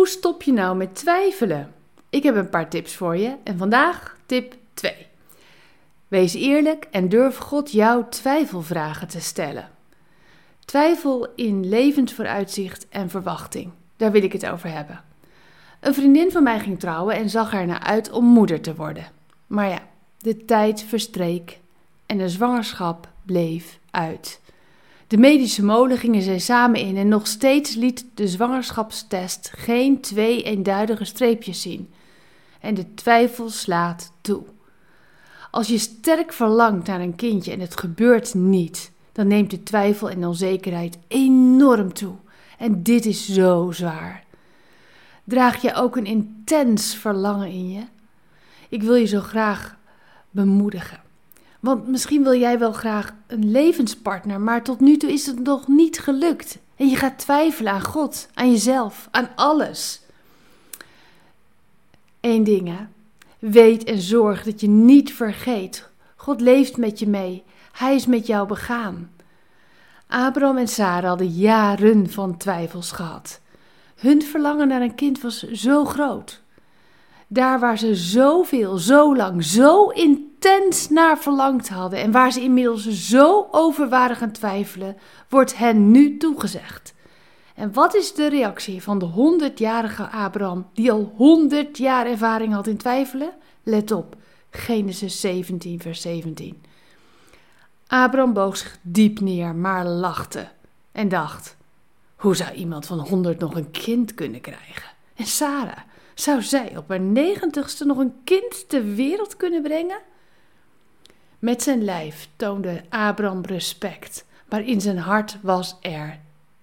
Hoe stop je nou met twijfelen? Ik heb een paar tips voor je en vandaag tip 2. Wees eerlijk en durf God jouw twijfelvragen te stellen. Twijfel in levensvooruitzicht en verwachting, daar wil ik het over hebben. Een vriendin van mij ging trouwen en zag er naar uit om moeder te worden. Maar ja, de tijd verstreek en de zwangerschap bleef uit. De medische molen gingen zij samen in en nog steeds liet de zwangerschapstest geen twee eenduidige streepjes zien. En de twijfel slaat toe. Als je sterk verlangt naar een kindje en het gebeurt niet, dan neemt de twijfel en onzekerheid enorm toe. En dit is zo zwaar. Draag je ook een intens verlangen in je? Ik wil je zo graag bemoedigen. Want misschien wil jij wel graag een levenspartner, maar tot nu toe is het nog niet gelukt. En je gaat twijfelen aan God, aan jezelf, aan alles. Eén ding hè. Weet en zorg dat je niet vergeet. God leeft met je mee. Hij is met jou begaan. Abraham en Sarah hadden jaren van twijfels gehad. Hun verlangen naar een kind was zo groot. Daar waar ze zoveel, zo lang, zo intens naar verlangd hadden en waar ze inmiddels zo over waren gaan twijfelen, wordt hen nu toegezegd. En wat is de reactie van de honderdjarige Abraham, die al honderd jaar ervaring had in twijfelen? Let op, Genesis 17, vers 17. Abraham boog zich diep neer, maar lachte en dacht: hoe zou iemand van honderd nog een kind kunnen krijgen? En Sarah, zou zij op haar negentigste nog een kind ter wereld kunnen brengen? Met zijn lijf toonde Abraham respect, maar in zijn hart was er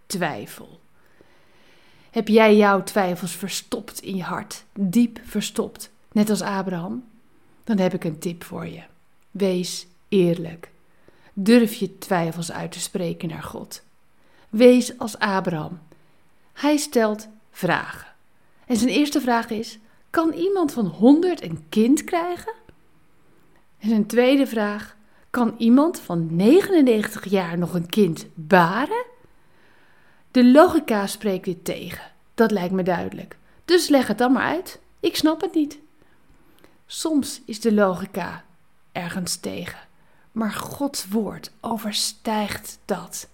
twijfel. Heb jij jouw twijfels verstopt in je hart, diep verstopt, net als Abraham? Dan heb ik een tip voor je. Wees eerlijk. Durf je twijfels uit te spreken naar God. Wees als Abraham. Hij stelt vragen. En zijn eerste vraag is: kan iemand van 100 een kind krijgen? En zijn tweede vraag: kan iemand van 99 jaar nog een kind baren? De logica spreekt dit tegen. Dat lijkt me duidelijk. Dus leg het dan maar uit. Ik snap het niet. Soms is de logica ergens tegen, maar Gods woord overstijgt dat.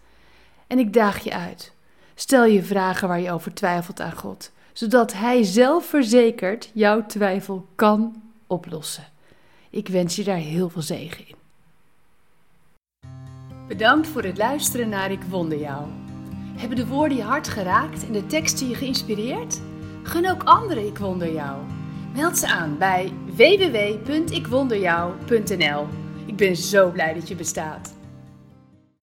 En ik daag je uit. Stel je vragen waar je over twijfelt aan God, zodat Hij zelfverzekerd jouw twijfel kan oplossen. Ik wens je daar heel veel zegen in. Bedankt voor het luisteren naar Ik Wonder Jou. Hebben de woorden je hart geraakt en de teksten je geïnspireerd? Gun ook anderen Ik Wonder Jou. Meld ze aan bij www.ikwonderjou.nl. Ik ben zo blij dat je bestaat.